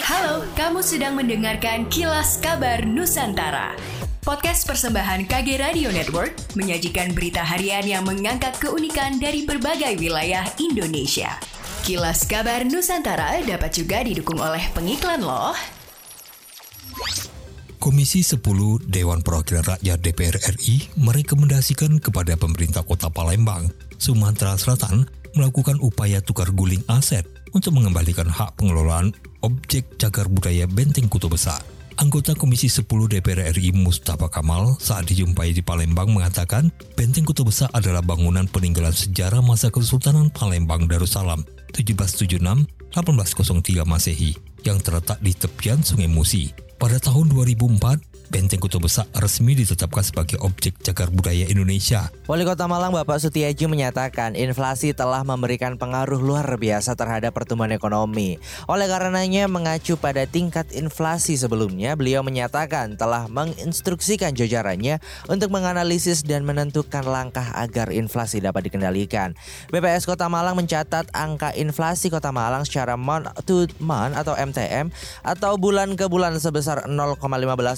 Halo, kamu sedang mendengarkan Kilas Kabar Nusantara. Podcast persembahan KG Radio Network menyajikan berita harian yang mengangkat keunikan dari berbagai wilayah Indonesia. Kilas Kabar Nusantara dapat juga didukung oleh pengiklan loh. Komisi 10 Dewan Perwakilan Rakyat DPR RI merekomendasikan kepada pemerintah Kota Palembang, Sumatera Selatan melakukan upaya tukar guling aset untuk mengembalikan hak pengelolaan objek cagar budaya Benteng Kuto Besar. Anggota Komisi 10 DPR RI Mustafa Kamal saat dijumpai di Palembang mengatakan Benteng Kuto Besar adalah bangunan peninggalan sejarah masa Kesultanan Palembang Darussalam 1776-1803 Masehi yang terletak di tepian Sungai Musi. Pada tahun 2004, Benteng Kuto Besar resmi ditetapkan sebagai objek cagar budaya Indonesia. Wali Kota Malang Bapak Sutiaji menyatakan inflasi telah memberikan pengaruh luar biasa terhadap pertumbuhan ekonomi. Oleh karenanya mengacu pada tingkat inflasi sebelumnya, beliau menyatakan telah menginstruksikan jajarannya untuk menganalisis dan menentukan langkah agar inflasi dapat dikendalikan. BPS Kota Malang mencatat angka inflasi Kota Malang secara month to month atau MTM atau bulan ke bulan sebesar 0,15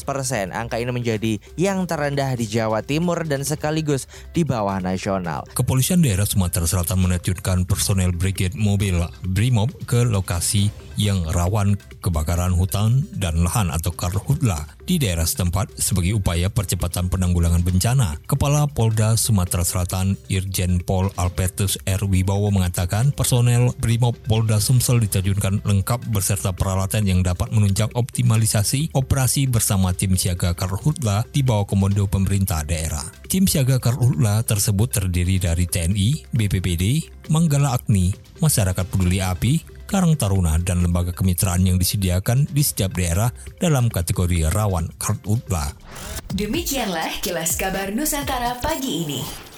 persen Angka ini menjadi yang terendah di Jawa Timur dan sekaligus di bawah nasional. Kepolisian daerah Sumatera Selatan menerjunkan personel Brigade Mobil Brimob ke lokasi yang rawan kebakaran hutan dan lahan atau karhutla di daerah setempat sebagai upaya percepatan penanggulangan bencana. Kepala Polda Sumatera Selatan Irjen Pol Albertus R. Wibowo mengatakan personel Brimob Polda Sumsel diterjunkan lengkap beserta peralatan yang dapat menunjang optimalisasi operasi bersama tim siaga karhutla di bawah komando pemerintah daerah. Tim siaga karhutla tersebut terdiri dari TNI, BPBD, Manggala Agni, Masyarakat Peduli Api, Karang Taruna, dan lembaga kemitraan yang disediakan di setiap daerah dalam kategori rawan karhutla. Demikianlah kilas kabar Nusantara pagi ini.